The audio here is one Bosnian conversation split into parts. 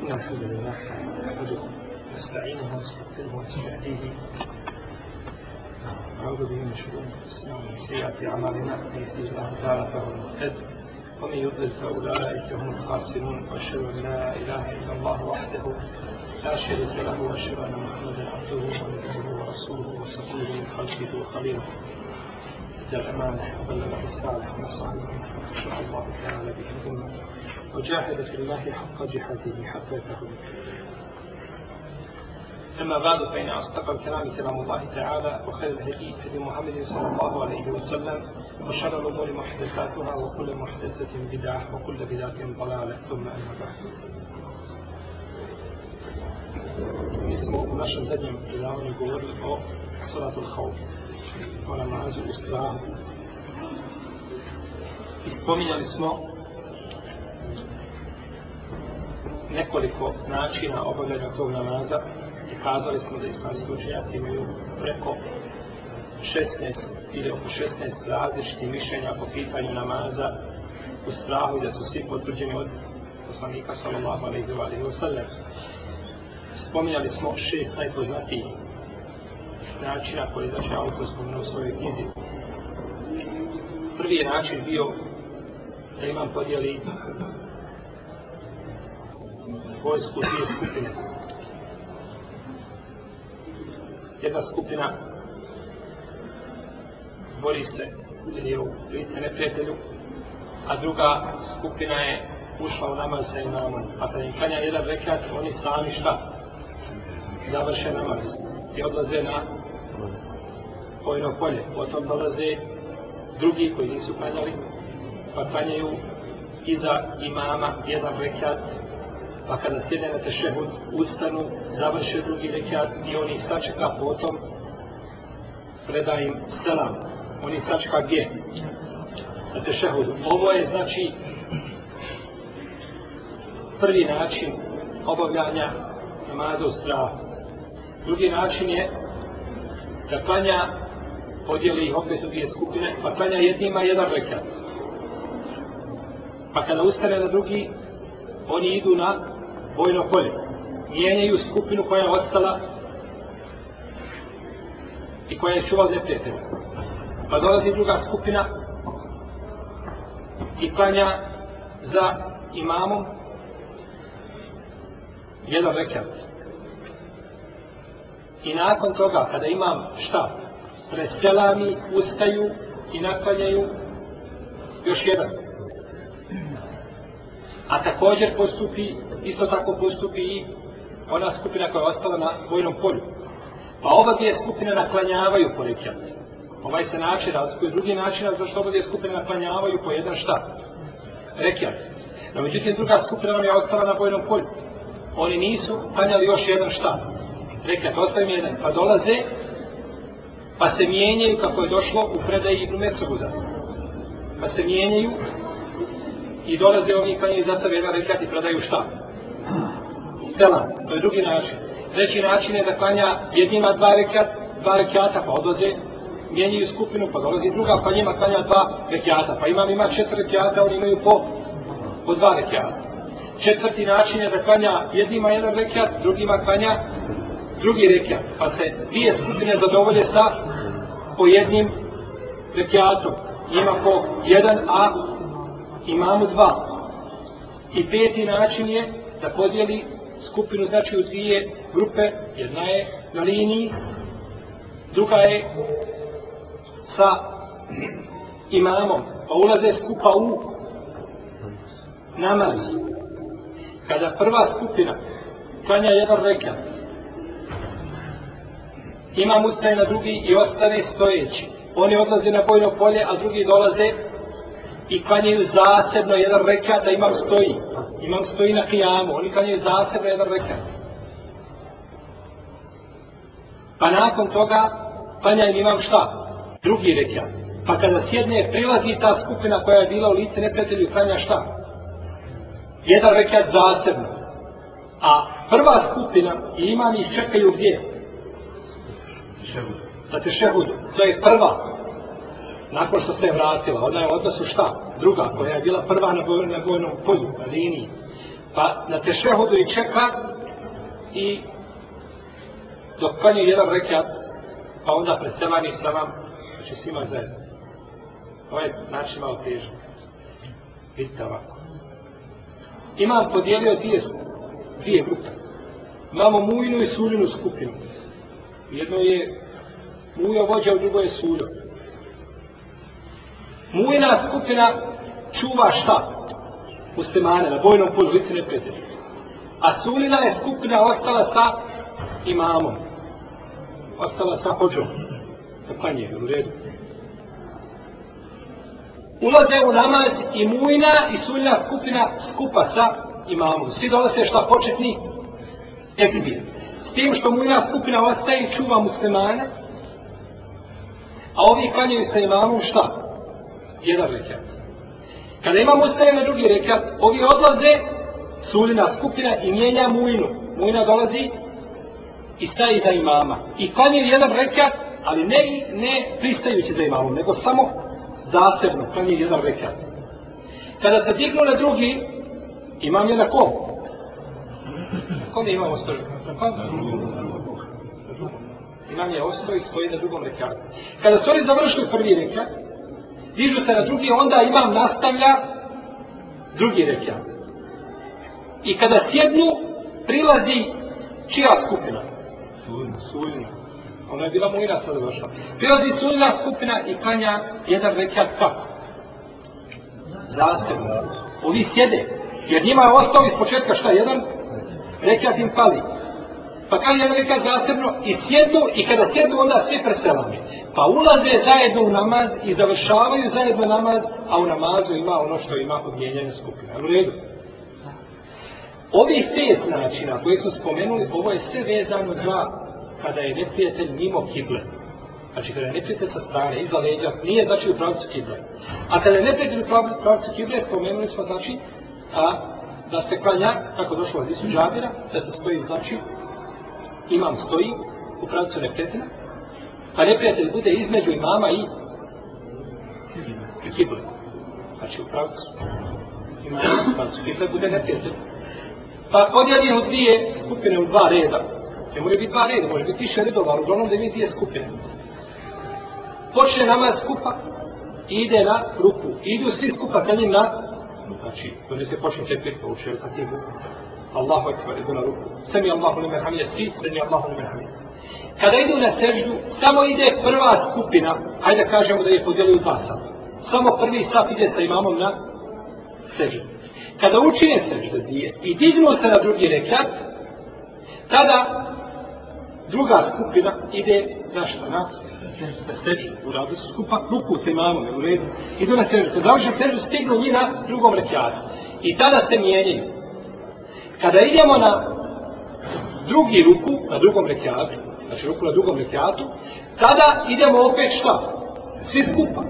إن الحمد لله نحمده نستعينه ونستغفره ونستهديه نعوذ نعم، به من شرور أنفسنا ومن سيئات أعمالنا من يهده الله تعالى فهو المهتد ومن يضلل فأولئك هم الخاسرون وأشهد أن لا إله إلا الله وحده لا شريك له وأشهد أن محمدا عبده ونبيه ورسوله وصفيه من خلقه وخليله أدى الأمانة وبلغ الرسالة ونصر الله تعالى به الأمة وجاهد في الله حق جهاده حتى يتهم أما بعد فإن أصدق الكلام كلام الله تعالى وخير الهدي هدي محمد صلى الله عليه وسلم وشر الأمور محدثاتها وكل محدثة بدعة وكل بدعة ضلالة ثم أما بعد Mi smo u našem zadnjem predavanju govorili o salatul الإسلام. o namazu u strahu. I spominjali smo nekoliko načina obavljanja tog namaza i kazali smo da islamski učenjaci imaju preko 16 ili oko 16 različitih mišljenja po pitanju namaza u strahu i da su svi potvrđeni od poslanika sallallahu alaihi wa sallam. Spominjali smo šest najpoznatijih načina koji je znači autor spomenuo u svojoj knjizi. Prvi je način bio da imam podijeli vojsku dvije skupine. Jedna skupina bori se u lice neprijatelju, a druga skupina je ušla u namaz sa imamom. A pa kada im kanja jedan rekat, oni sami šta? Završe namaz i odlaze na vojno polje. Potom dolaze drugi koji nisu kanjali, pa kanjaju iza imama jedan rekat pa kad nasjedne na tešehud, ustanu, završe drugi rekiat i oni ih sačeka potom, preda im selam, oni ih sačeka gdje? Na tešehud. Ovo je znači prvi način obavljanja namaza u strahu. Drugi način je da klanja, podijeli ih opet u dvije skupine, pa klanja jednima jedan rekat. Pa kada ustane na drugi, oni idu na bojno polje. Mijenjaju skupinu koja je ostala i koja je čuvala neprijatelja. Pa dolazi druga skupina i klanja za imamom jedan rekat. I nakon toga, kada imam šta, preselami, ustaju i naklanjaju još jedan. A također postupi isto tako postupi i ona skupina koja je ostala na vojnom polju. Pa oba dvije skupine naklanjavaju po rekiat. Ovaj se način razlikuje, drugi način razlikuje što oba dvije skupine naklanjavaju po jedan šta? Rekiat. No, međutim, druga skupina vam je ostala na vojnom polju. Oni nisu klanjali još jedan šta? Rekiat, ostavim jedan, pa dolaze, pa se mijenjaju kako je došlo u predaj Ibnu Mesoguda. Pa se mijenjaju i dolaze ovi klanjaju za sebe jedan rekiat i predaju šta? selam, to je drugi način. Treći način je da klanja jednima dva rekiat, dva rekiata, pa odlaze, mijenjaju skupinu, pa dolazi druga, pa njima klanja dva rekiata, pa imam ima četiri rekiata, oni imaju po, po dva rekiata. Četvrti način je da klanja jednima jedan rekiat, drugima klanja drugi rekiat, pa se dvije skupine zadovolje sa po jednim rekiatom. Ima po jedan, a imamo dva. I peti način je da podijeli skupinu, znači u dvije grupe, jedna je na liniji, druga je sa imamom, pa ulaze skupa u namaz. Kada prva skupina klanja jedan rekat, imam ustaje na drugi i ostane stojeći. Oni odlaze na bojno polje, a drugi dolaze i klanjaju zasebno jedan rekat, a imam stoji imam stoji na kijamu, oni kanjaju za sebe jedan rekat. Pa nakon toga kanjaju imam šta? Drugi rekat. Pa kada sjedne, prilazi ta skupina koja je bila u lice neprijatelju, kanja šta? Jedan rekat zasebno. A prva skupina i imam ih čekaju gdje? Za tešehudu. Za tešehudu. To je prva nakon što se je vratila, ona je odnosu šta? Druga, koja je bila prva na vojnom polju, na liniji. Pa na tešehodu i čeka i dok kanju jedan rekat, pa onda preselani sa vam, znači svima zajedno. Ovo je znači malo težno. Vidite ovako. Imam podijelio dvije, dvije grupe. Imamo mujnu i suljinu skupinu. Jedno je mujo vođa, u drugo je suljo. Mujna skupina čuva šta? Muslimane na bojnom polju lice ne prijede. A sunina je skupina ostala sa imamom. Ostala sa hođom. Kupanje je u redu. Ulaze u namaz i mujna i sunina skupina skupa sa imamom. Svi dolaze šta početni? Ekbir. S tim što mujna skupina ostaje i čuva muslimane, a ovi kanjaju sa imamom šta? Šta? jedan rekat. Kada imam ustaje na drugi rekat, ovi odlaze, suljena skupina i mijenja mujinu. Mujina dolazi i staje za imama. I klanje jedan rekat, ali ne, ne pristajući za imamom, nego samo zasebno, klanje jedan rekat. Kada se dignu na drugi, imam je na kom? Na kom ne imamo stoju? Na kom? Imam je ostao i stoji na drugom rekatu. Kada se oni završili prvi rekat, dižu se na drugi, onda imam nastavlja drugi rekiat. I kada sjednu, prilazi čija skupina? Suljna. Suljna. Ona je bila mojna sad došla. Prilazi suljna skupina i kanja jedan rekiat kako? Zasebno. Ovi sjede. Jer njima je ostao iz početka šta jedan? Rekiat im pali. Pa kaže da neka zasebno i sjednu i kada sjednu onda svi preselami. Pa ulaze zajedno u namaz i završavaju zajedno namaz, a u namazu ima ono što ima odmijenjanje skupina. U redu. Ovih pet načina koje smo spomenuli, ovo je sve vezano za kada je neprijatelj mimo kible. Znači kada je neprijatelj sa strane, iza leđa, nije znači u pravcu kible. A kada je neprijatelj u pravcu kible, spomenuli smo znači a, da se klanja, kako došlo od Isu Džabira, da se stoji znači imam stoji u pravcu nepretena, pa nepretel bude između imama i kibla. Znači u pravcu imama, u pravcu kibla bude nepretel. Pa podijelim u dvije skupine, u dva reda. Ne može biti dva reda, može biti više redova, ali uglavnom da imi dvije skupine. Počne nama skupa i ide na ruku. I idu svi skupa sa njim na... Znači, to ne se počne tepiti, pa učer, pa ti je Allahu ekber, idu na ruku. Sami Allahu li men hamija, si, sami Allahu li men hamija. Kada idu na seždu, samo ide prva skupina, hajde kažemo da je podijeluju dva sata. Samo prvi sat ide sa imamom na seždu. Kada učine seždu dvije i dignu se na drugi rekat, tada druga skupina ide na šta, na na seždu, u radu su skupa, ruku se imamo, ne u redu, idu na seždu, kada završe seždu, stignu njih na drugom rekiatu. I tada se mijenjaju, Kada idemo na drugi ruku, na drugom rekiatu, znači ruku na drugom rekiatu, tada idemo opet šta? Svi skupa.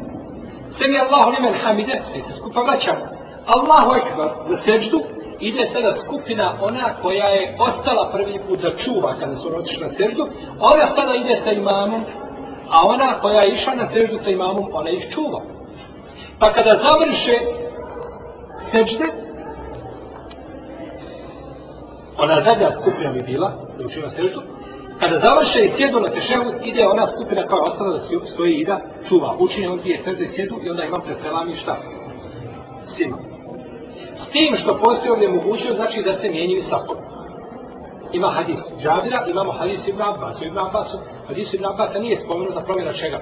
Semi Allahu limen hamide, svi se skupa vraćamo. Allahu ekvar za seždu, ide sada skupina ona koja je ostala prvi put da čuva kada su otišli na seždu, ona sada ide sa imamom, a ona koja je išla na seždu sa imamom, ona ih čuva. Pa kada završe seđde, ona zadnja skupina bi bila, da učiva seždu, kada završe i sjedu na tešehu, ide ona skupina koja ostala da stoji i da čuva. Učinje on dvije sežde i sjedu i onda imam preselam i šta? Svima. S tim što postoje ovdje mogućnost, znači da se mijenju i safom. Ima hadis Džabira, imamo hadis Ibn Abbas, Ibn Abbas, hadis Ibn Abbas nije spomenuo da promjena čega.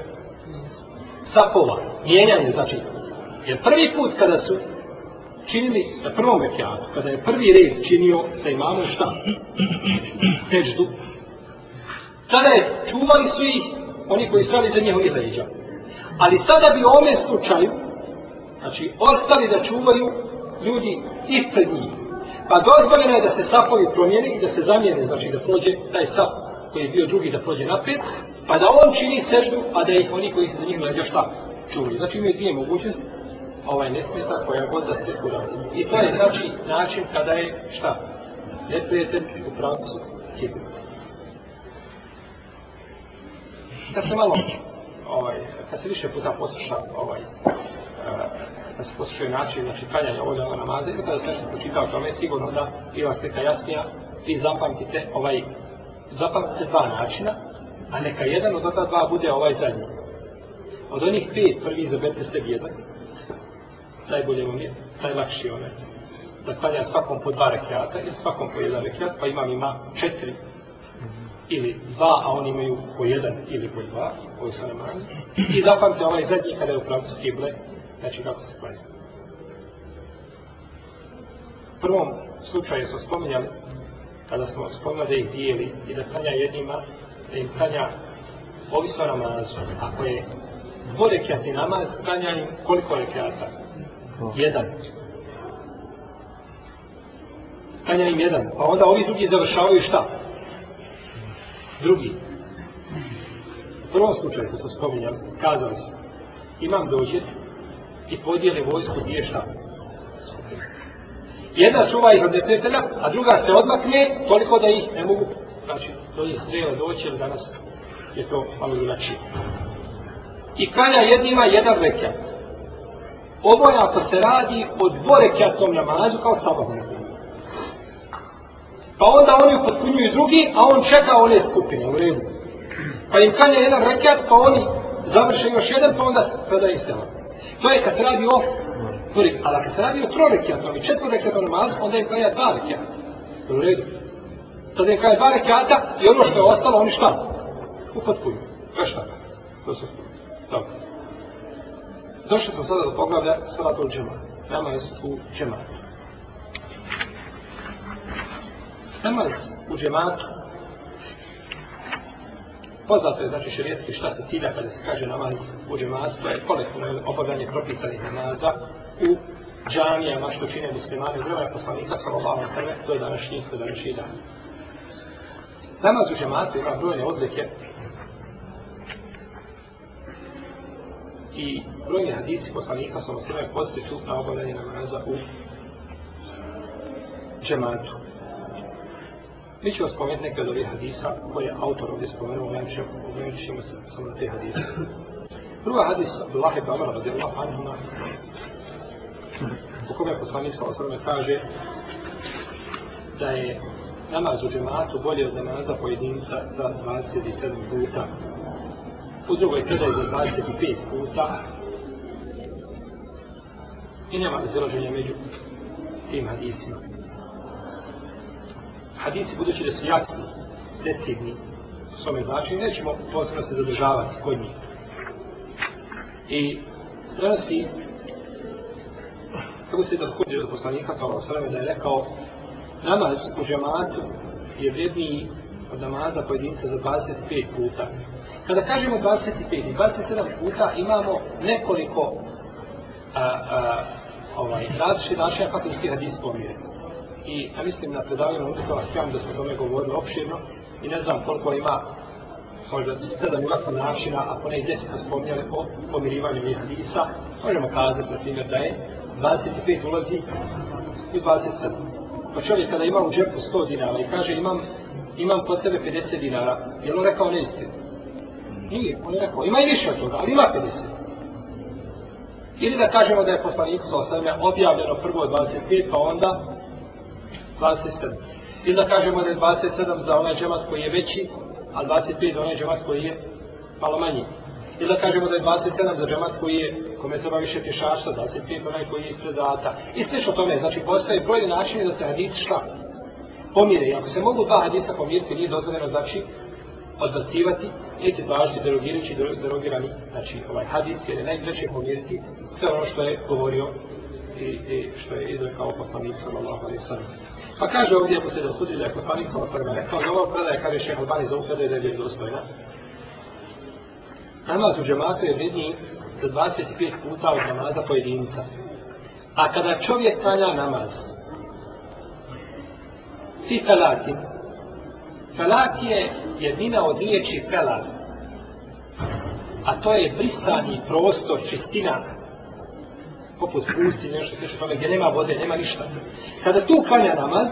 Safova, mijenjanje znači. Jer prvi put kada su činili na prvom rekiatu, kada je prvi red činio sa imamom šta? Seždu. Tada je čuvali su ih oni koji stali za njehovih leđa. Ali sada bi u ovome slučaju, znači, ostali da čuvaju ljudi ispred njih. Pa dozvoljeno je da se sapovi promijeni i da se zamijene, znači da prođe taj sap koji je bio drugi da prođe napred, pa da on čini seždu, a da ih oni koji se za njih leđa šta? Čuvali. Znači imaju dvije mogućnosti, ovaj nesmeta koja god da se kura. I to je znači način kada je šta? Neprijetem u pravcu kibla. Kad se malo, ovaj, kad se više puta posluša ovaj, eh, da se poslušaju način, znači kranjanje ovoga ovaj namaza, ili kada se nešto počitao tome, sigurno da i vas neka jasnija, vi zapamtite ovaj, zapamtite dva načina, a neka jedan od ta dva bude ovaj zadnji. Od onih pet prvi izaberte sebi jedan, najbolje vam je, najlakši je onaj. Da klanja svakom po dva rekiata ili svakom po jedan rekiat, pa imam ima četiri ili dva, a oni imaju po jedan ili po dva, koji su nemanji. I zapamte ovaj zadnji kada je u pravcu Kible, znači kako se klanja. U prvom slučaju smo spominjali, kada smo spominjali da ih dijeli i da klanja jednima, da im klanja ovisno namazu, ako je dvorekijatni namaz, klanja im koliko rekijata, jedan. Kanja im jedan. Pa onda ovi drugi završavaju šta? Drugi. U prvom slučaju, ko sam spominjal, kazali se, imam dođe i podijeli vojsku dvije šta? Jedna čuva ih od neprijatelja, a druga se odmakne toliko da ih ne mogu. Znači, to je strela doći, ali danas je to malo drugačije. I kanja jednima jedan rekat obojata se radi od dvore kjatom namazu kao sabah Pa onda oni upotpunjuju drugi, a on čeka one skupine u redu. Pa im kanja jedan rekat, pa oni završaju još jedan, pa onda predaju se To je kad se radi o tvori, ali kad se radi o trorekijatom i četvorekijatom namazu, onda im kanja dva rekijata. U redu. Tada im kanja dva rekijata i ono što je ostalo, oni šta? Upotpunjuju. Pa šta? To su. Došli smo sada do poglavlja Salatul Džemat. Namaz u džematu. Namaz u džematu poznato je znači šerijetski šta se cilja kada se kaže namaz u džematu, to je kolektivno obavljanje propisanih namaza u džamijama što čine muslimani u poslanika sa obavom sebe, to je današnji, to je današnji dan. Namaz u džematu ima brojne odlike i brojni hadisi poslanika sa osvrame postiču na obavljanje namaza u džematu. Mi ćemo spomenuti neke od ovih hadisa koje je autor ovdje spomenuo, ja ću uvijek se samo na te hadise. Prvo hadis Abdullah ibn Amr radijallahu anhu na u kome poslanik sa osvrame kaže da je namaz u džematu bolje od namaza pojedinca za 27 puta u drugoj predaj za 25 puta i nema izraženja među tim hadisima. Hadisi budući da su jasni, decidni, u svome značenju, nećemo posebno se zadržavati kod njih. I donosi, kako se je dohodio od poslanika, sa ono sveme, da je rekao, namaz u džamatu je vredniji od namaza pojedinca za 25 puta. Kada pa kažemo 25, 27 puta imamo nekoliko a, a, ovaj, različite načina kako se ti hadis pomire. I ja mislim na predavljeno utjeko, ja vam da smo tome govorili opširno i ne znam koliko ima možda sedam ili osam načina, ako ne i deset spominjali o pomirivanju i hadisa, možemo kazati, na primjer, da je 25 ulazi u 27. Pa čovjek kada ima u džepu 100 dinara i kaže imam, imam kod sebe 50 dinara, je li on rekao neistinu? Nije, on je rekao, ima i više od toga, ali ima 50. Ili da kažemo da je poslanik sa osvrme objavljeno prvo 25, pa onda 27. Ili da kažemo da je 27 za onaj džemat koji je veći, a 25 za onaj džemat koji je malo manji. Ili da kažemo da je 27 za džemat koji je, kome treba više pješača, 25 onaj koji je ispred data. I slično tome, znači postoje brojni načini da se hadisi šta pomire. I ako se mogu dva hadisa pomiriti, nije dozvoljeno znači odbacivati niti važni derogirajući derogirani znači ovaj hadis jer je najgreće pomiriti sve ono što je govorio i, i što je izrekao poslanik sallallahu alaihi sallam pa kaže ovdje posljed od hudrija je poslanik sallallahu alaihi sallam rekao da ovo predaje kada je šehal bani za ufede da je bilo dostojna namaz u džematu je vredniji za 25 puta od namaza pojedinca a kada čovjek tanja namaz fi talatim Felak je jedina od riječi felak. A to je brisani prostor, čistina. Poput pusti, nešto se što gdje nema vode, nema ništa. Kada tu kanja namaz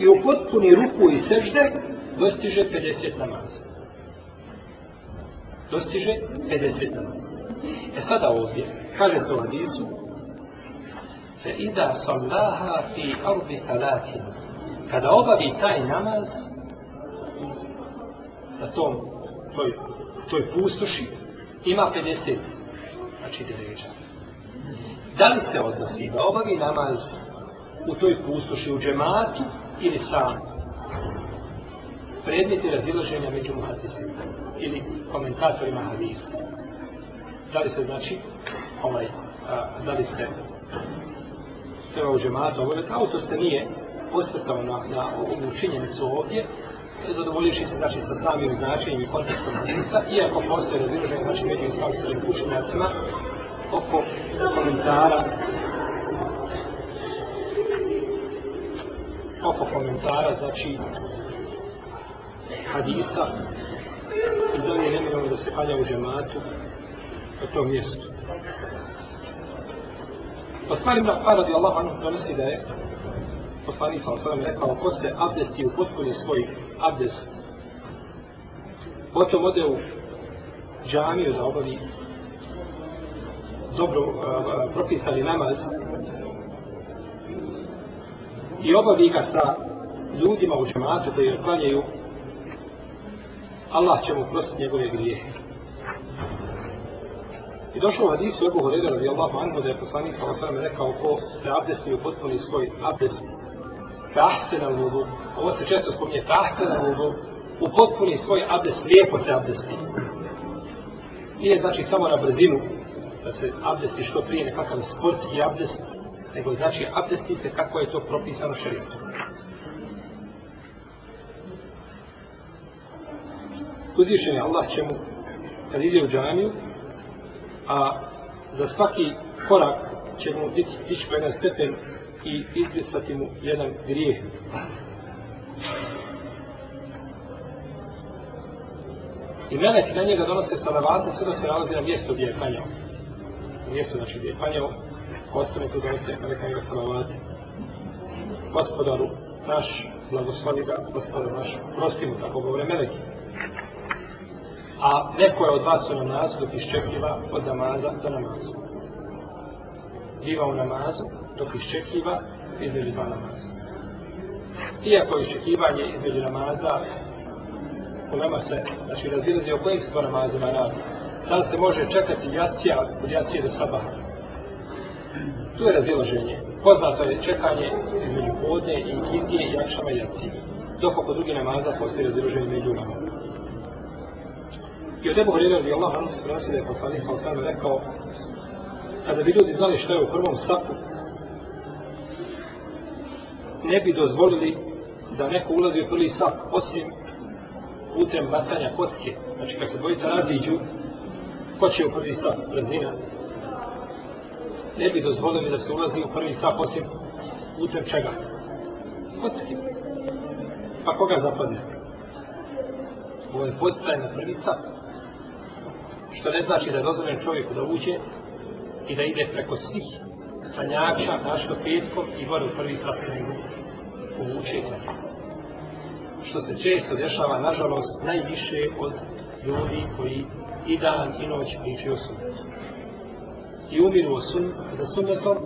i u potpuni ruku i sežde, dostiže 50 namaz. Dostiže 50 namaz. E sada ovdje, kaže se u Adisu, fe ida sallaha fi ardi talatin. Kada obavi taj namaz, na tom toj, toj pustoši ima 50 znači dređa da li se odnosi da obavi namaz u toj pustoši u džematu ili sam predmeti razilaženja među muhatisima ili komentatorima hadisa da li se znači ovaj, a, da li se treba u džematu obaviti auto se nije posvrtao na, na ovu činjenicu ovdje ne zadovoljujući se znači sa samim značenjem i kontekstom hadisa, iako postoje razilaženje znači među islamskim učenjacima oko komentara oko komentara znači hadisa i da je nemirano da se palja u džematu na tom mjestu. Po pa stvarima, Allah radi Allah, ono donosi da je poslanik sam sam rekao, ko se abdesti u potpuni svoj abdest, potom ode u džamiju da obavi dobro propisali namaz i obavi ga sa ljudima u džamatu koji odklanjaju, Allah će mu prostiti njegove grijehe. I došlo u hadisu Ebu Horeda radijallahu anhu da je poslanik sa osvrame rekao ko se abdesti u potpuni svoj abdest tahsena vudu, ovo se često spominje, tahsena vudu, upotpuni svoj abdest, lijepo se abdesti. Nije znači samo na brzinu da se abdesti što prije nekakav sportski abdest, nego znači abdesti se kako je to propisano šerijetom. Uzvišen je Allah čemu kad ide u džamiju, a za svaki korak će mu dići po jedan stepen i izbrisati mu jedan grijeh. I melek na njega donose sa levante sve da se nalazi na mjesto gdje je panjao. Mjesto znači gdje je panjao, ostane tu donose melek na njega sa levante. Gospodaru naš, blagoslovi ga, gospodaru naš, prosti mu tako govore meleki. A neko je od vas u namazu dok iščekiva od namaza do namazu. Biva u namazu, dok iščekiva između dva namaza. Iako iščekivanje između namaza, u nama se, znači razilazi o kojim se dva namazima radi. Da se može čekati jacija od jacije do sabaha. Tu je razilaženje. Poznato je čekanje između podne i kindije i akšama jacije. Dok oko drugi namaza postoji razilaženje među nama. I od Ebu Hrvira radi Allah, Anu se prenosi da je poslanik sa osvrame rekao, kada bi ljudi znali što je u prvom sapu, ne bi dozvolili da neko ulazi u prvi sat, osim putem bacanja kocke. Znači, kad se dvojica raziđu, ko će u prvi sat praznina? Ne bi dozvolili da se ulazi u prvi sat, osim putem čega? Kocke. Pa koga zapadne? Ovo je postaje na prvi sat. Što ne znači da je dozvoljen čovjeku da uđe i da ide preko svih Hanjača, Daško Petko i gore u prvi sapsani grup u učenju. Što se često dešava, nažalost, najviše od ljudi koji i dan i noć pričaju o sunnetu. I umiru o sun, za sunnetom,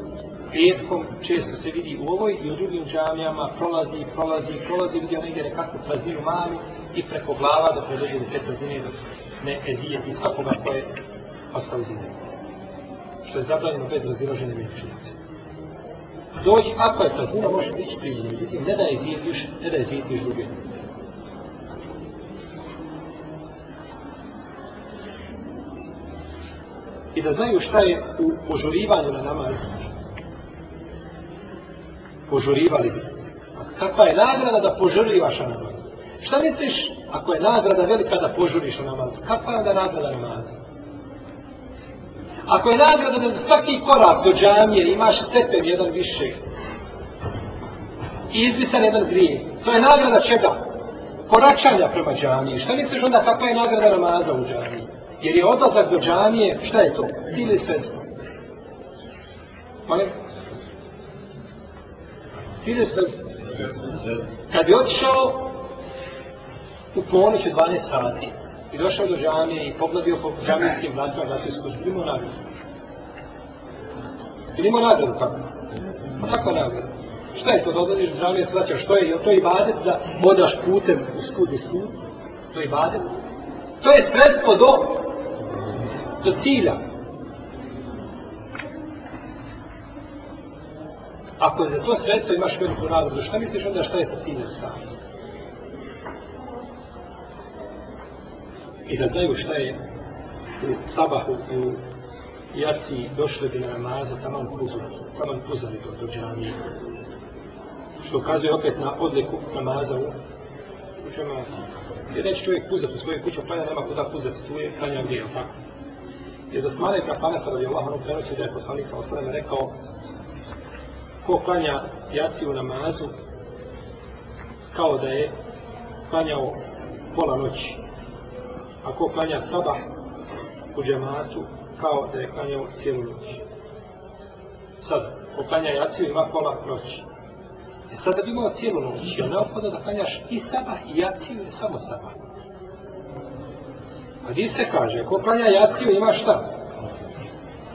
petkom često se vidi u ovoj i u drugim džamijama, prolazi, prolazi, prolazi, vidio negdje nekakvu prazninu mali i preko glava dok ne dođe do te prazine, dok ne ezijeti svakoga koje ostao iz njega što je zabranjeno bez razilaženja među učenjacima. Dođi, ako je praznina, može prići prije ljudi, međutim, ne da je zijeti još, ne da je zijeti još druge ljudi. I da znaju šta je u požurivanju na namaz, požurivali bi. Kakva je nagrada da požurivaš na namaz? Šta misliš ako je nagrada velika da požuriš na namaz? Kakva je onda nagrada na namaza? Ako je nagrada da za svaki korak do džamije imaš stepen jedan više i izbisan jedan grije, to je nagrada čega? Koračanja prema džamiji. Šta misliš onda kakva je nagrada namaza u džamiji? Jer je odlazak do džamije, šta je to? Cilj i svesno. Molim? Cilj i svesno. Kad bi otišao u ponuću 12 sati, i došao do džamije i pogledio po džamijskim vratima da se skuđu. Imao nagradu. Ili imao nagradu tako? Pa tako nagradu. Šta je to da odlaziš u džamije svaćaš? Što je? To je ibadet da odaš putem u skud i skud? To je ibadet? To je sredstvo do, do cilja. Ako za to sredstvo imaš veliku nagradu, šta misliš onda šta je sa ciljem samim? i da znaju šta je u sabahu i u jaci došli bi na namaza taman puzali, taman puzali to do džamije. Što ukazuje opet na odliku namaza u džamaza. Gdje neće čovjek puzat u svojoj kući, pa nema kuda puzat, tu je kanja gdje, je tako? Jer da smale kafane sa radi Allahom prenosi da je poslanik sa osadama rekao ko klanja jaci u namazu kao da je klanjao pola noći, ako klanja sabah u džematu, kao da je klanjao cijelu noć. Sada, ko klanja jaciju, ima pola noći. E sada bi imao cijelu noć, je neophodno da klanjaš i sabah i jaciju, i samo sabah. A gdje se kaže, ako klanja jaciju, ima šta?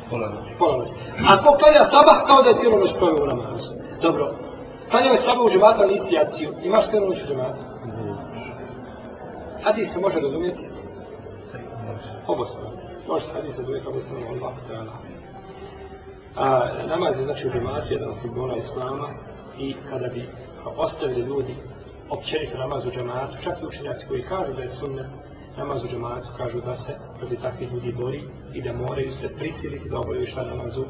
Pola noći. Pola noći. Ako klanja sabah, kao da je cijelu noć provio u namazu. Dobro, Klanjao je sabah u džematu, ali nisi jaciju. Imaš cijelu noć u džematu? Mhm. Hadis se može razumjeti obostrano. Može se hadisa zove kao obostrano od Allah ta'ala. Namaz je znači u džematu jedan simbola Islama i kada bi ostavili ljudi općenito namaz u džematu, čak i učenjaci koji kažu da je sunnet, namaz u džematu kažu da se proti takvih ljudi bori i da moraju se prisiliti da obavljaju šta namazu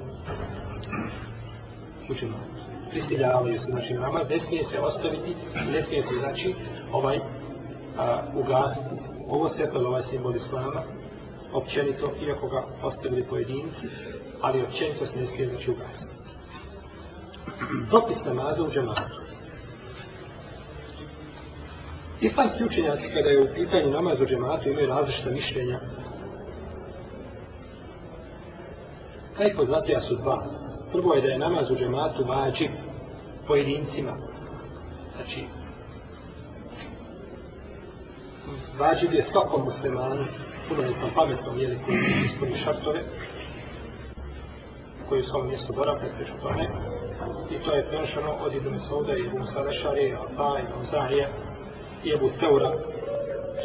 u džematu prisiljavaju se znači nama, ne smije se ostaviti, ne smije se znači ovaj a, ugasiti. Ovo svjetlo je ovaj simbol Islama, općenito, iako ga ostavili pojedinci, ali općenito se ne smije znači ugasiti. Dopis namaza u džematu. Islamski učenjaci kada je u pitanju namaza u džematu imaju različita mišljenja. Najpoznatija su dva. Prvo je da je namaz u džematu vađi pojedincima. Znači, vađi je svakom muslimanu punoljetnom pametnom, jeli, koji ispuni šartove, koji u svom mjestu boravka se što tome. I to je prenošeno od Ibn Mesauda i Ibn Sadašari, Alba, Ibn Uzahrija, i Ibn Teura,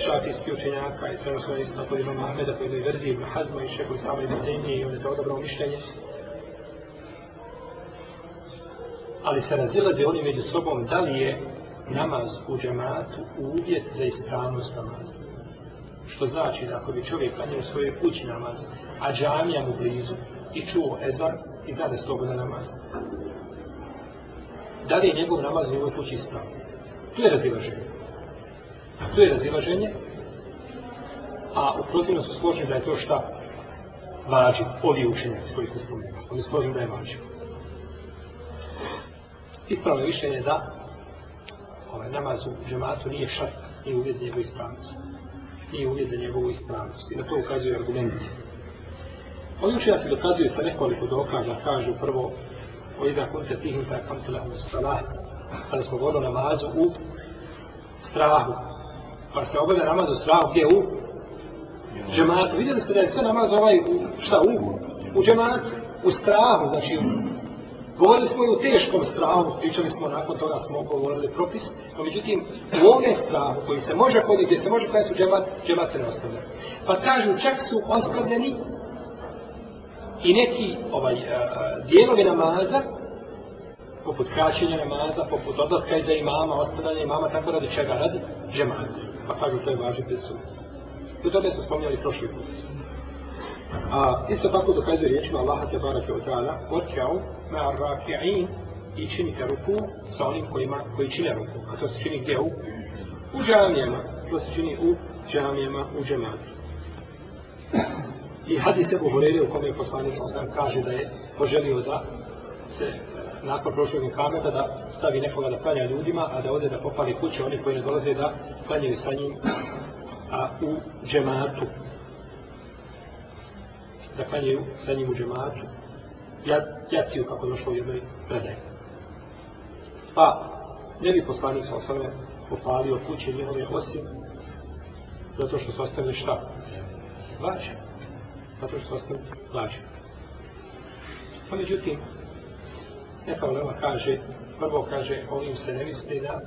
šafijski učenjaka i prenošeno isto od Ibn Mahmeda, koji je verziji Ibn Hazma i Šekul Sama Ibn Tejnije i on je to odobrao mišljenje. Ali se razilaze oni među sobom da li je namaz u džematu uvjet za ispravnost namazna što znači da ako bi čovjek klanio u svojoj kući namaz, a džamija mu blizu i čuo ezar i zade slobodan namaz, da li je njegov namaz u njegovoj kući ispravljen? Tu je razilaženje. A tu je razilaženje, a u protivnosti složim da je to šta vađi ovi učenjaci koji se spomenuli. Oni složim da je vađi. Ispravno mišljenje je da ovaj namaz u džematu nije šart i uvijez njegove ispravnosti nije uvijed za njegovu ispravnost. I na to ukazuju argumenti. Ovo još ja se dokazuju sa nekoliko dokaza, kažu prvo, o jedan kunte tih ta kamtila u salah, kada smo govorili namazu u strahu. Pa se obavlja namaz u strahu, gdje u? Džematu. Vidjeli ste da je sve namaz ovaj, u, šta u? U džematu. U strahu, znači u, Govorili smo i u teškom strahu, pričali smo nakon toga smo govorili propis, no međutim u ovome strahu koji se može koditi, gdje se može koditi u džemat, džemat se ne ostavlja. Pa kažu, čak su ostavljeni i neki ovaj, dijelovi namaza, poput kraćenja namaza, poput odlaska iza imama, ostavljanja imama, tako radi čega radi džemat. Pa kažu, to je važno bez suda. U tome smo spominjali prošli put. A isto tako dokazuje riječima Allaha te barake od ta'ala Orkjav ma rafi'in i činite ruku sa onim kojima, koji čine ruku. A to se čini gdje u? U džamijama. To se čini u džamijama, u džamijama. I hadis se Buhureyri u kome je poslanic Osnam kaže da je poželio da se e, nakon prošlog kameta da stavi nekoga da klanja ljudima, a da ode da popali kuće oni koji ne dolaze da klanjaju sa njim a u džematu da klanjaju sa njim u džematu, jaciju kako došlo u jednoj predaj. Pa, ne bi poslanik sa osame popalio kuće njihove osim, zato što su ostavili šta? Lađe. Zato što su ostavili lađe. Pa međutim, neka ulema kaže, prvo kaže, ovim se ne misli da,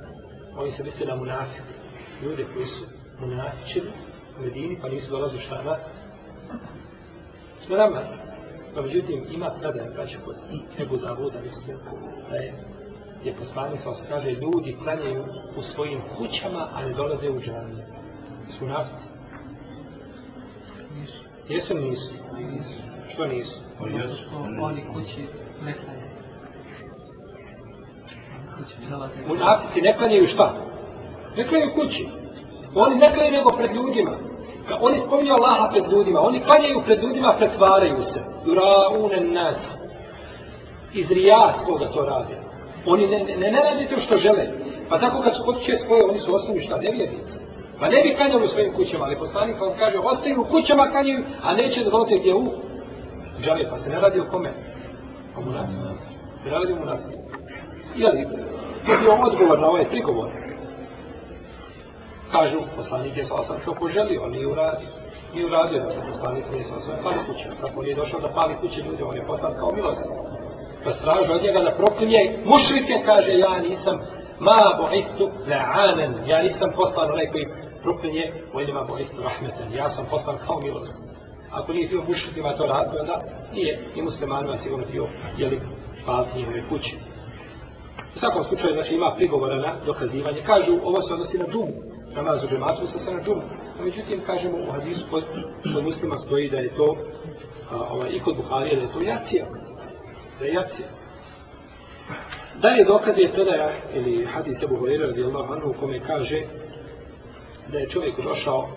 ovim se misli da munafik, ljude koji su munafičili u Medini, pa nisu dolazili šta na smo namaz. Pa međutim, ima tada je braća kod Ebu Davuda, mislim, da je, je poslanik sa kaže, ljudi klanjaju u svojim kućama, a ne dolaze u džanje. Su nafci. Nisu. Jesu nisu? Nisu. Što nisu? Pa jesu. Što oni kući ne klanjaju. U nafci ne klanjaju šta? Ne klanjaju kući. Oni ne klanjaju nego pred ljudima oni spominju Allaha pred ljudima, oni klanjaju pred ljudima, pretvaraju se. Raunen nas. Iz rija svoga to rade. Oni ne, ne, ne rade to što žele. Pa tako kad su potiče svoje, oni su osnovni šta, nevjernice. Pa ne bi klanjali u svojim kućama, ali poslanik sam kaže, ostaju u kućama klanjaju, a neće da dolaze gdje u. Žali, pa se ne radi o kome? O munatici. Se radi o munatici. Jel, to je bio odgovor na ovaj prigovor kažu poslanik je sa kako poželi, on nije uradio. Nije uradio zato poslanik nije sa osam pali kuće. Kako nije došao da pali kuće ljudi, on je poslan kao milost. Pa straži od njega da proklinje mušrike, kaže ja nisam ma bo'istu la'anen. Ja nisam poslan onaj koji proklinje u ima bo'istu rahmeten. Ja sam poslan kao milost. Ako nije bio mušritima to radio, onda nije. I muslimanima sigurno bio, jeli, spaliti njihove kuće. U svakom slučaju, znači, ima prigovora na dokazivanje. Kažu, ovo se odnosi na džumu namaz u džematu sa sena džuma. A međutim, kažemo u hadisu kod, kod muslima stoji da je to, a, ovaj, i kod Buharije, da je to jacija. Da je jacija. Da je dokaz je predaja, ili hadis Ebu Hureyre radi Allah Anu, u kome kaže da je čovjek došao,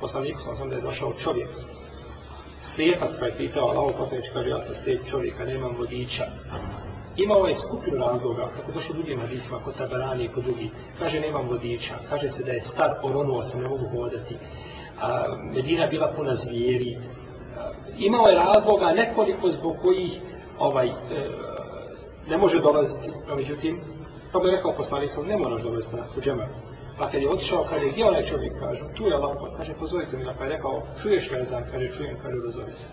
poslaniku sam sam da je došao čovjek. Slijepac pa je pitao, Allah poslanič kaže, ja sam slijep čovjek, a nemam vodiča imao ovaj je skupinu razloga, kako došlo drugi hadisma, kod Tabarani i kod drugi, kaže nemam vodiča, kaže se da je star oronuo se, ne mogu hodati, a, Medina bila puna zvijeri, a, imao ovaj je razloga nekoliko zbog kojih ovaj, e, ne može dolaziti, a međutim, pa bi rekao poslanicom, ne moraš dolaziti na kuđama. Pa kad je otišao, kaže, gdje onaj čovjek, kaže, tu je lampa, kaže, pozovite mi, pa je rekao, čuješ vezan, kaže, čujem, kaže, odozovi se.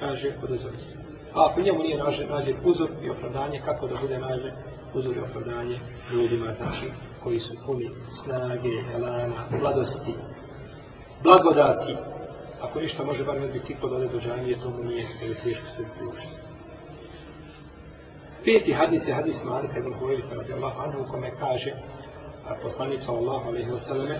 Kaže, odozovi se. A ako njemu nije nađe, nađe uzor i opravdanje, kako da bude nađe uzor i opravdanje ljudima, znači, koji su puni snage, elana, vladosti, blagodati. Ako ništa može bar med biciklo da ode do džanije, to mu nije, jer je teško se priušiti. Peti hadis je hadis Malika ibn Huwaisa radi Allah anhu, kome kaže poslanica Allah, alaihi wa sallame,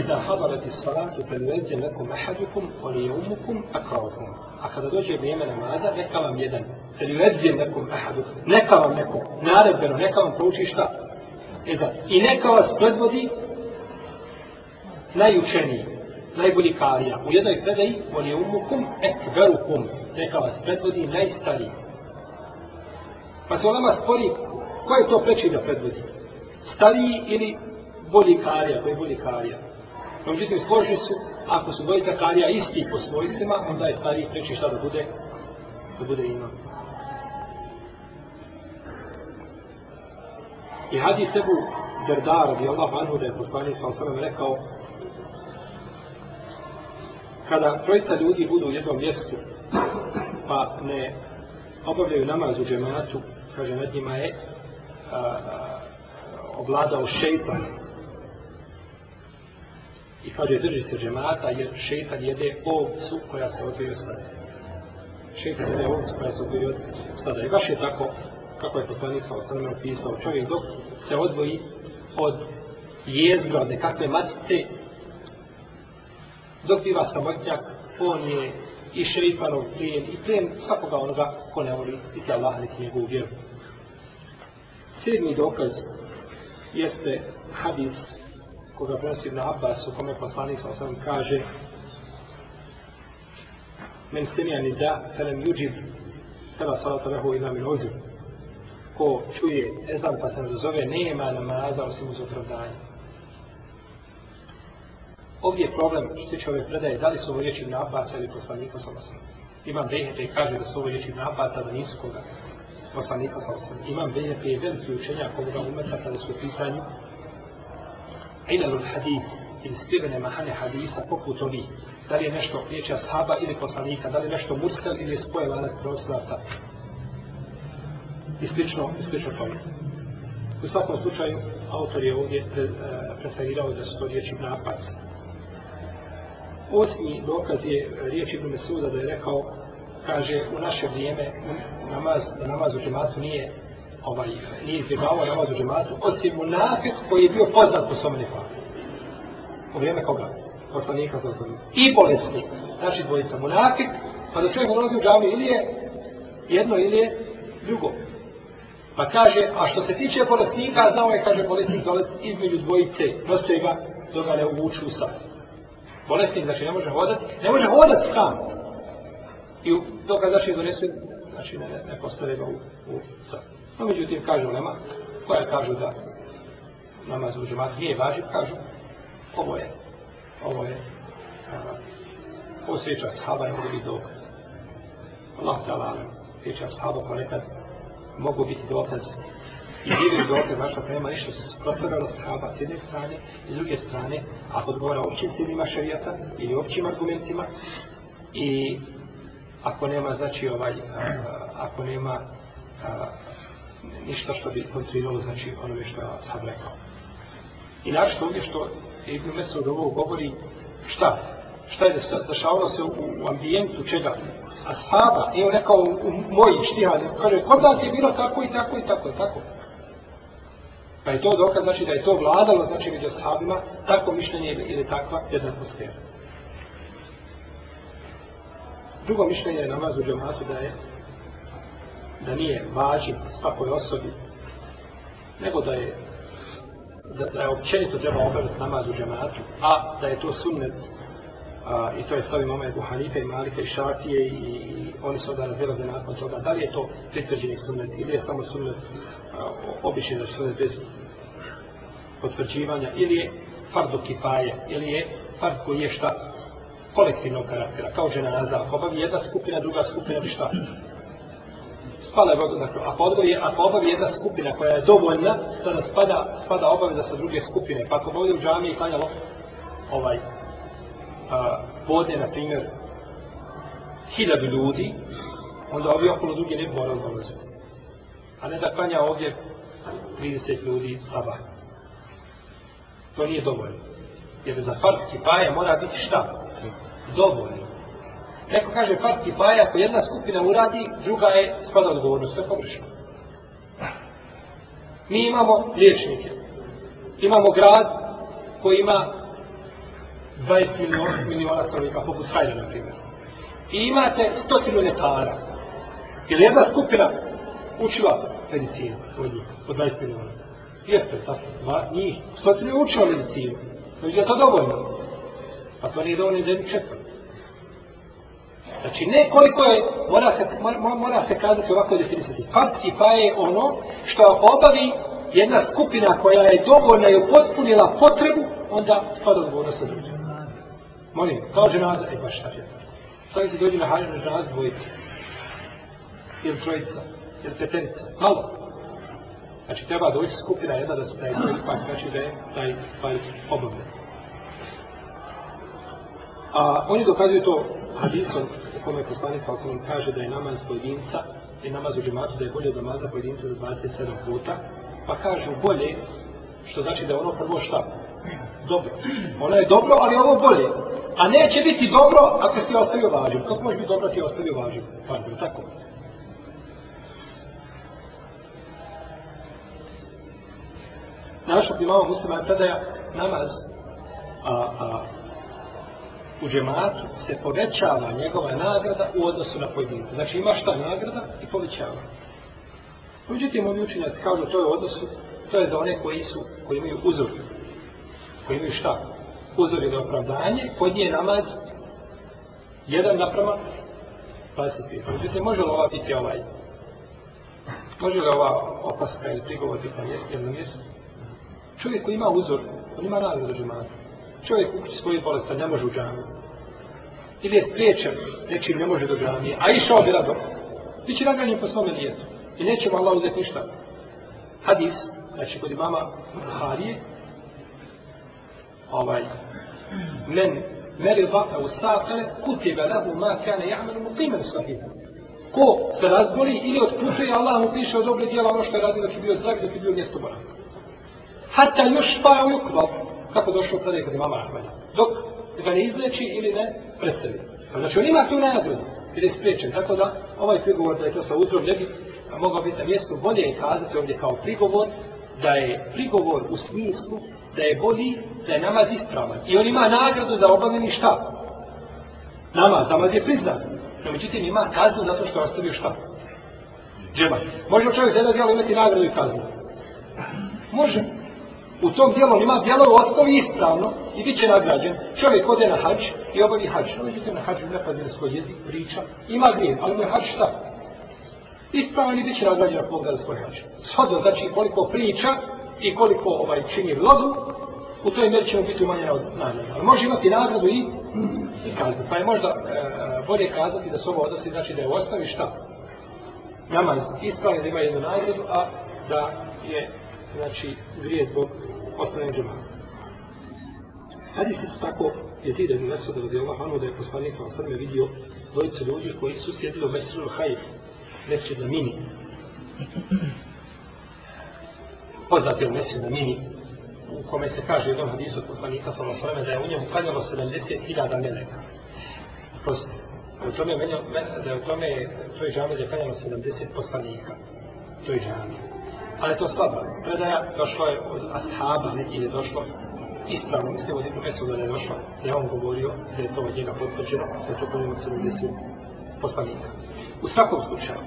Iza habarati salatu pel vezje nekom ahadukum, on je umukum, a kraukum. A kada dođe vrijeme namaza, neka vam jedan. Pel vezje nekom ahadukum. Neka vam neko, naredbeno, neka vam prouči šta. Eza, i neka vas predvodi najučeniji, najbolji karija. U jednoj predaji, on je umukum, ekberukum. Neka vas predvodi najstariji. Pa se onama spori, ko je to preči da predvodi? Stariji ili bolji karija, koji je bolji karija. No, međutim, složni su, ako su dvojica karija isti po svojstvima, onda je stariji preći šta da bude, da bude imam. I hadi sebu Berda radi Allah anhu da je poslanik sa osrame rekao kada trojica ljudi budu u jednom mjestu pa ne obavljaju namaz u džematu kaže nad njima je a, a, obladao šeitan I kaže, drži se džemata jer šetan jede ovcu koja se odvije od stada. Šetan jede ovcu koja se odvije od stada. I baš je tako, kako je poslanik sa osanima opisao, čovjek dok se odvoji od jezgra, od nekakve matice, dok biva samotnjak, on je i šeitanov plijen i plijen svakoga onoga ko ne voli niti Allah, niti njegovu vjeru. Sedmi dokaz jeste hadis koga prenosi Ibn Abbas, u kome poslanik sa osam kaže Men semija ni da, felem juđib, fela salata lehu ila min ođu. Ko čuje ezan pa se ne zove, nema namaza osim uz opravdanje. Ovdje je problem što tiče ove predaje, da li su ovo riječi Ibn Abbas ili poslanika sa osam. Imam Behete kaže da su ovo riječi Ibn Abbas, da nisu koga poslanika sa osam. Imam Behete je veliki učenjak ovoga umeta kada su u pitanju ilalul hadith ili skrivene mahane hadisa poput ovi, da li je nešto riječi ashaba ili poslanika, da li je nešto mursel ili je spoje lanac prostoraca i slično, i slično tome. U svakom slučaju, autor je ovdje pre, e, preferirao da su to riječi napas. Osmi dokaz je riječ Ibn Mesuda da je rekao, kaže, u naše vrijeme namaz, namaz u džematu nije ovaj, nije izbjegavao namaz u džematu, osim munafik koji je bio poznat po svome nefaku. U vrijeme koga? Poslanika sa osobom. I bolesnik, naši dvojica, munafik, pa da čovjek dolazi u džami ili je jedno ili je drugo. Pa kaže, a što se tiče bolesnika, znao je, kaže, bolesnik dolazi između dvojice, nose ga, toga ne uvuču u sam. Bolesnik, znači, ne može hodati, ne može hodati sam. I dok ga znači donesu, znači, ne, ne postave ga u, u sam. No, međutim, kažu nema, koja kažu da namaz u džematu nije važiv, kažu, ovo je, ovo je, ovo se reče ashaba, ne mogu biti dokaz. Allah te alam, reče ashaba, pa nekad mogu biti dokaz i bili dokaz naša prema nešto se prostavljala ashaba s jedne strane i s druge strane, a odgovara općim ciljima šarijata ili općim argumentima i ako nema, znači, ovaj, a, ako nema a, ništa što bi kontriralo znači ono što je sad rekao. I naravno ovdje što je Ibn Mesud ovo govori šta? Šta je dešavalo se u, u ambijentu čega? Ashaba, je on rekao u, u moji štihani, kaže, kod nas je bilo tako i tako i tako i tako. Pa je to dokaz, znači da je to vladalo, znači među ashabima, tako mišljenje ili takva jedna atmosfera. Drugo mišljenje je namaz u džematu da je da nije vađiv svakoj osobi, nego da je da, da je općenito treba obaviti namaz u džematu, a da je to sunnet a, i to je stavim ome Ebu Hanife i Malike i Šafije i, i oni se onda razilaze nakon toga da li je to pritvrđeni sunnet ili je samo sunnet obični da sunnet bez potvrđivanja ili je fardu kifaje ili je fard koji je šta kolektivnog karaktera, kao žena nazav obavi jedna skupina, druga skupina ili šta spada vodu na krov. Ako, odbavi, ako obavi jedna skupina koja je dovoljna, tada spada, spada obaveza sa druge skupine. Pa ako obavi u džami i klanjalo ovaj, a, vodne, na primjer, hiljadu ljudi, onda ovi okolo drugi ne moraju dolaziti. A ne da klanja ovdje 30 ljudi sabah. To nije dovoljno. Jer za farski paje mora biti šta? Dovoljno. Neko kaže farci baje, ako jedna skupina uradi, druga je spada odgovornost, to je pogrešno. Mi imamo liječnike. Imamo grad koji ima 20 miliona, miliona stanovnika, poput Sajda, na primjer. I imate stotinu ljetara. Jer jedna skupina učila medicinu od njih, od 20 miliona. Jeste li tako? Dva, njih. Stotinu je učila medicinu. Znači da je to dovoljno. Pa to nije dovoljno za jednu četvrtu. Znači, ne koliko je, mora se, mora, mora se kazati ovako definisati. Farti pa je ono što obavi jedna skupina koja je dovoljna i upotpunila potrebu, onda spada odgovorno sa drugim. Molim, kao ženaza, e baš šarija. Sada se dođe na haljeno ženaz dvojica. Ili trojica, ili petelica, malo. Znači, treba doći skupina jedna da se taj dvojica, pa znači da je taj farz obavljen. A oni dokazuju to hadisom, kome poslanik sa osnovom kaže da je namaz pojedinca, je namaz u džematu, da je bolje od namaza pojedinca do 27 puta, pa kažu bolje, što znači da je ono prvo šta? Dobro. Ono je dobro, ali ovo bolje. A neće biti dobro ako si ostavio važiv. Kako može biti dobro ako ti je ostavio važiv? Pazim, tako. Našo primamo muslima je predaja namaz a, a, u džematu se povećava njegova nagrada u odnosu na pojedinca. Znači ima šta nagrada i povećava. Uđutim, ovi učinjaci kažu to je odnosu, to je za one koji su, koji imaju uzor. Koji imaju šta? Uzor je da opravdanje, kod nije namaz jedan naprama 25. Uđutim, može li ova biti ovaj? Može li ova opaska ili prigovor biti na jedno mjesto? Čovjek koji ima uzor, on ima nagradu džematu. Čovjek u kući svoje bolesta ne može u džamiju ili je spriječen, nečim ne može dograni, a išao bi rado, bit će nagranjen po svome lijetu. I neće mu Allah uzeti ništa. Hadis, znači kod imama Buharije, ovaj, men meriva e usakale kutiba lahu ma kane ja'melu mu qimen sahibu. Ko se razboli ili otputuje, Allah mu piše od dobre djela ono što je radio dok je bio zdrav, dok je bio mjesto boravka. Hatta još pa u kako došlo kada je kod imama Ahmeda. Dok ga ne izleči ili ne predstavi. A znači on ima tu nagradu, jer je spriječen, tako da ovaj prigovor da je to sa uzrom ne bi mogao biti na mjestu, bolje je kazati ovdje kao prigovor, da je prigovor u smislu da je bolji, da je namaz ispravan. I on ima nagradu za obavljeni šta? Namaz, namaz je priznan. No, međutim, ima kaznu zato što je ostavio šta? Džema. Može li čovjek za jedno djelo imati nagradu i kaznu? Može u tom dijelu ima dijelo u osnovi ispravno i bit će nagrađen. Čovjek ode na hađ i obavi hađ. Ovo je na hađu, ne pazi na svoj jezik, priča, ima grije, ali mu je hađ šta? Ispravan i bit će nagrađen na pogleda svoj hađ. Shodno znači koliko priča i koliko ovaj, čini vlogu, u toj mjeri će mu biti umanjena od nagrada. Ali može imati nagradu i, i kaznu. Pa je možda e, e, bolje kazati da se ovo odnosi, znači da je u osnovi šta? Namaz ispravljen da ima jednu nagradu, a da je znači grije zbog ostane džemata. Hadis isto tako jezid ibn Mesud radi Allah anu da je poslanik sa osrme vidio dvojice ljudi koji su sjedili u Mesudu Hajifu, Mesudu na Mini. Poznat je u Mesudu na Mini, u kome se kaže jednom hadisu od poslanika sa osrme da je u njemu kanjalo 70.000 meleka. Prosti. A u tome je menio, da je u tome, to je žano da je kanjalo 70 poslanika. To je žano ali pa to slabo. Predaja došla je od ashaba, neki je došlo ispravno, mislim od Ibn Mesuda da je došlo, da je on govorio da je to od njega potvrđeno, da je to po njemu sredo desio poslanika. U svakom slučaju,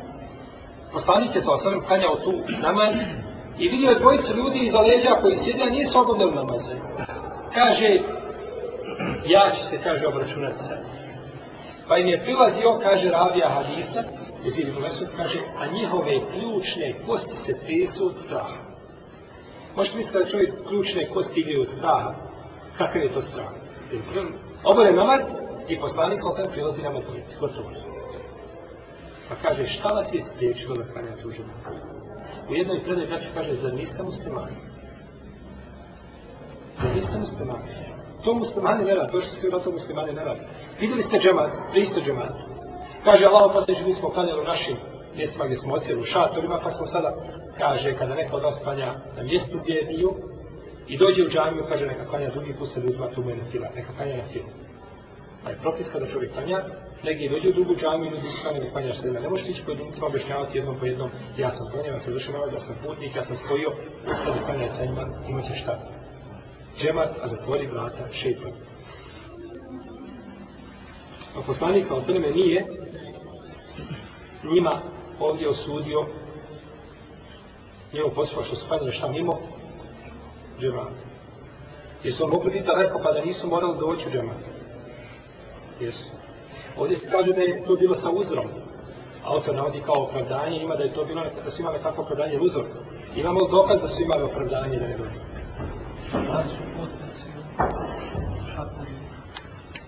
poslanik je sa osadom kanjao tu namaz i vidio je dvojicu ljudi iza leđa koji sjede, a nije se obavljeno namaze. Kaže, ja ću se, kaže, obračunati sa Pa im je prilazio, kaže, ravija hadisa, Jezid ibn Mesud kaže, a njihove ključne kosti se tresu od straha. Možete misliti kada čovjek ključne kosti igre od straha, kakav je to strah? Obore namaz i poslanik sam sam prilazi na matnici, gotovo. Pa kaže, šta vas je spriječilo da kranjate u ženu? U jednoj predaj braću kaže, zar niste muslimani? Zar niste muslimani? To muslimani ne rad, to što se u ratu muslimani ne rad. Videli ste džemat, pristo džemat, Kaže Allah, pa se mi smo klanjali u našim mjestima gdje smo ostali u šatorima, pa smo sada, kaže, kada neko od nas klanja na mjestu gdje je bio, i dođe u džamiju, kaže, neka klanja drugi put sa ljudima, tu mu je na fila, neka klanja na filu. Pa je propis kada čovjek klanja, negdje dođe u drugu džamiju, ljudi su klanjali, klanjaš sa ne možeš ići pojedinicima objašnjavati jednom po jednom, ja sam klanjao, ja sam završio nalaz, ja sam putnik, ja sam spojio, ustali klanjaj sa njima, imat ćeš šta. Džemat, a zatvori vrata, šeitan a poslanik sa osvrme nije njima ovdje osudio njemu posao što su padali šta mimo džemata. Jesu on mogli biti daleko pa da nisu morali doći u džemata? Jesu. Ovdje se kaže da je to bilo sa uzrom. Autor navodi kao opravdanje, ima da je to bilo, da su imali takvo opravdanje uzor. Imamo dokaz da su imali opravdanje da ne dođu. Znači,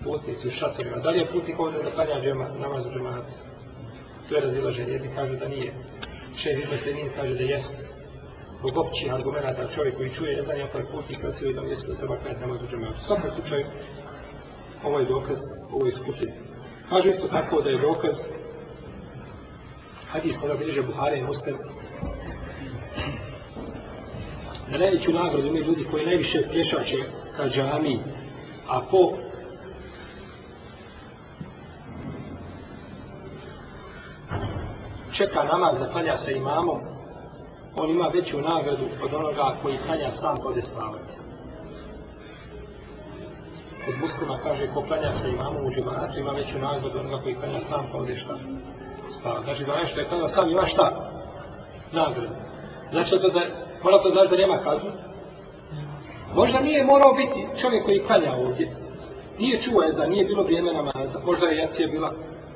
putnici u šatorima, da li je putnik ovdje da klanja džema, namaz u džematu? To je razilaženje, jedni kažu da nije. Še jedni poslednji kaže da jeste. Zbog općih argumenta čovjek koji čuje, ne znam je koji putnik, kada se uvijem jesu da treba klanja namaz u džematu. Svakom slučaju, ovo je dokaz, ovo je skupljen. Kažu isto tako da je dokaz, hadis koga bilježe Buhari i Muslim, Na najveću nagradu imaju ljudi koji najviše pješače ka džami, a po čeka namaz da klanja sa imamom, on ima veću nagradu od onoga koji klanja sam kode spavati. Kod muslima kaže ko klanja sa imamom u džemaratu ima veću nagradu od onoga koji klanja sam kode pa šta spavati. Znači da nešto je klanja sam ima šta? Nagradu. Znači to da, mora to znači da nema kazna? Možda nije morao biti čovjek koji klanja ovdje. Nije čuo za, nije bilo vrijeme namaza, možda je jacija bila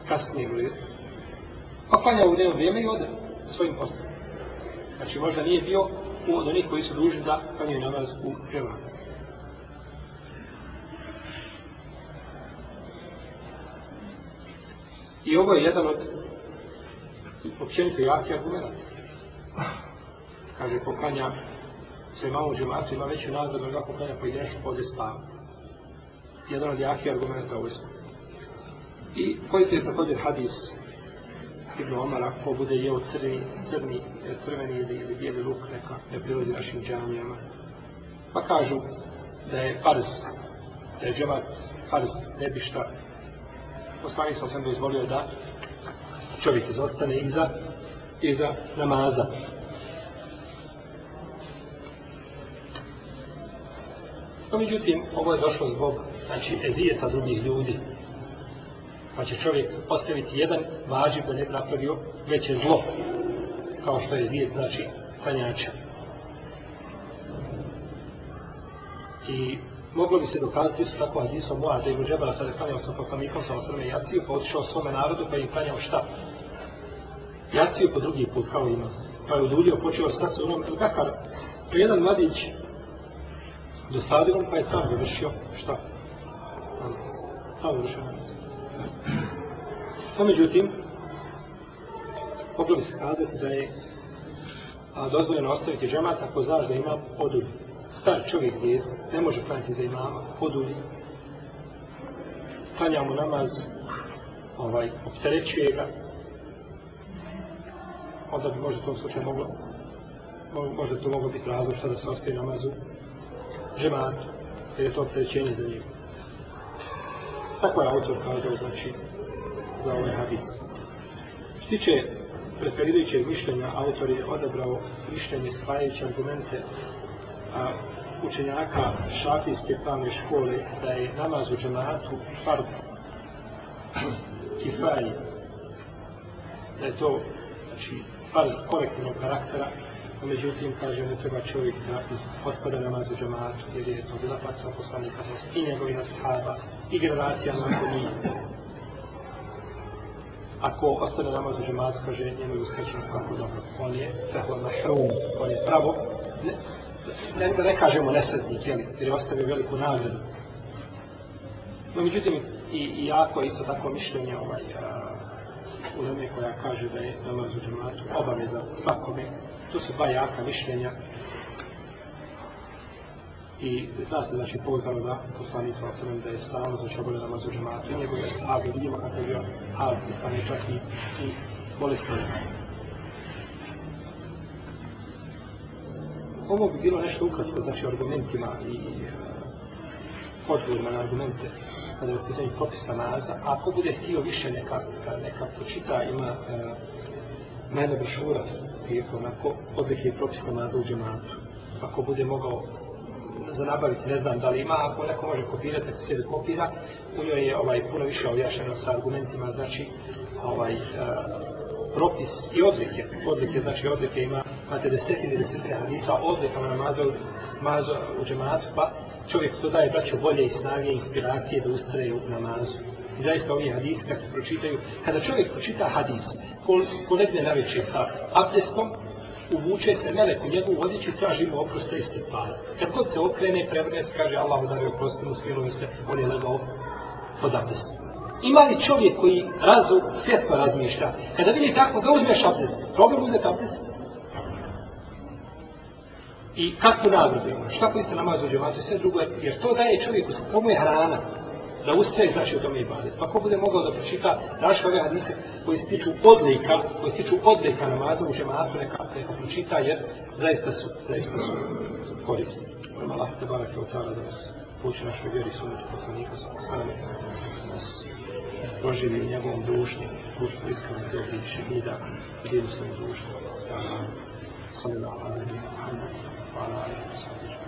kasnije ili pa klanja u njeno vrijeme i ode svojim poslom. Znači možda nije bio u od onih koji su duži da klanjaju namaz u džematu. I ovo je jedan od općenito jaki argumenta. Kaže, poklanja se malo u džematu, ima veću nadu da ga poklanja pojedinačno pođe spavu. Jedan od jakih argumenta ovo je I koji se je također hadis Ibn Omara, ko bude jeo crni, crni, e, crveni ili, ili bijeli luk, neka ne prilazi našim džamijama. Pa kažu da je fars, da je džemat fars nebišta. Poslani sam sam dozvolio da čovjek izostane iza, iza namaza. No, međutim, ovo je došlo zbog znači, ezijeta drugih ljudi, pa će čovjek ostaviti jedan važiv da ne bi napravio veće zlo, kao što je zijed, znači, klanjača. I moglo bi se dokazati su tako Adiso Moa, da je mu džebala kada klanjao sa poslanikom sa osrme jaciju, pa otišao svome narodu pa je klanjao šta? Jaciju po drugi put, kao ima. Pa je udulio, počeo sa sunom, ili kakar, to je jedan mladić, dosadilom, pa je sam završio šta? Sam završio. No, međutim, moglo bi se kazati da je a, dozvoljeno ostaviti džemat ako znaš da ima podulj. Star čovjek gdje ne može klanjati za imama podulji. Klanja mu namaz, ovaj, opterećuje ga. Onda bi možda u tom slučaju moglo, možda to moglo biti razlog što da se ostaje namazu džematu, jer je to opterećenje za njegu šta koji je autor kazao, znači, za ovaj hadis. Što tiče preferirajućeg mišljenja, autor je odabrao mišljenje spajajuće argumente a, učenjaka šafijske pravne škole da je namaz u džematu fard kifaj da je to znači, farz korektivnog karaktera a međutim kaže ne treba čovjek da ispada namaz u džematu jer je to bila paca poslanika i njegovina sahaba i generacija nakon njih. Ako ostane namaz u džematu, kaže, njemu je uskrećeno svako dobro. On je tehla na hrvom, on je pravo. Ne, ne, ne kažemo nesretnik, jeli, jer je ostavio veliku nagradu. No, međutim, i, i jako je isto tako mišljenje ovaj, a, u Leme koja kaže da je namaz u džematu obaveza svakome. Tu su dva jaka mišljenja i zna se znači pozdrav da poslanica osrem da je stalno znači obolje na mazu džematu i njegove sahabe vidimo kako je bio hal i stane čak i, i bolestan. Ovo bi bilo nešto ukratko znači argumentima i e, odgovorima na argumente kada je u pitanju propis namaza, a ako bude htio više neka, neka pročita, ima e, najna brošura, je onako odlike i propis namaza u džematu. Ako bude mogao za nabaviti, ne znam da li ima, ako neko može kopirati, neko sebe kopira, u njoj je ovaj, puno više objašeno sa argumentima, znači, ovaj, uh, propis i odlike, odlike, znači odlike ima, imate desetine, desetine hadisa, odlika na namazu, mazo u džematu, pa čovjek to daje, braću, bolje i snage, inspiracije da ustraje u namazu. I zaista ovi hadisi kad se pročitaju, kada čovjek pročita hadis, ko, ko legne na sa abdestom, uvuče se melek u njegovu odjeću i traži mu oprosta i stepara. Kad god se okrene, prevrne se, kaže Allah mu dare oprosti mu, smiluju se, on je legao pod abdest. Ima li čovjek koji razu svjesno razmišlja? Kada vidi tako, da uzmeš abdest, problem uzeti abdest? I kakvu nagrodu imaš? Šta koji ste namazu u džematu i sve drugo? Jer to daje čovjeku, to mu je hrana da ustaje znači u tome ibadet. Pa ko bude mogao da pročita daš ove hadise koji se tiču odlika, koji se tiču odlika namaza u žematu neka neka pročita jer zaista su, zaista su korisni. Hvala Allah, te barake od tada da vas poči našoj vjeri sunet poslanika sa osanem nas poživi u njegovom dušnju, kuću priskavnih dobrih šehida, gdje u svom dušnju. Hvala Allah, sallallahu alaihi wa sallam.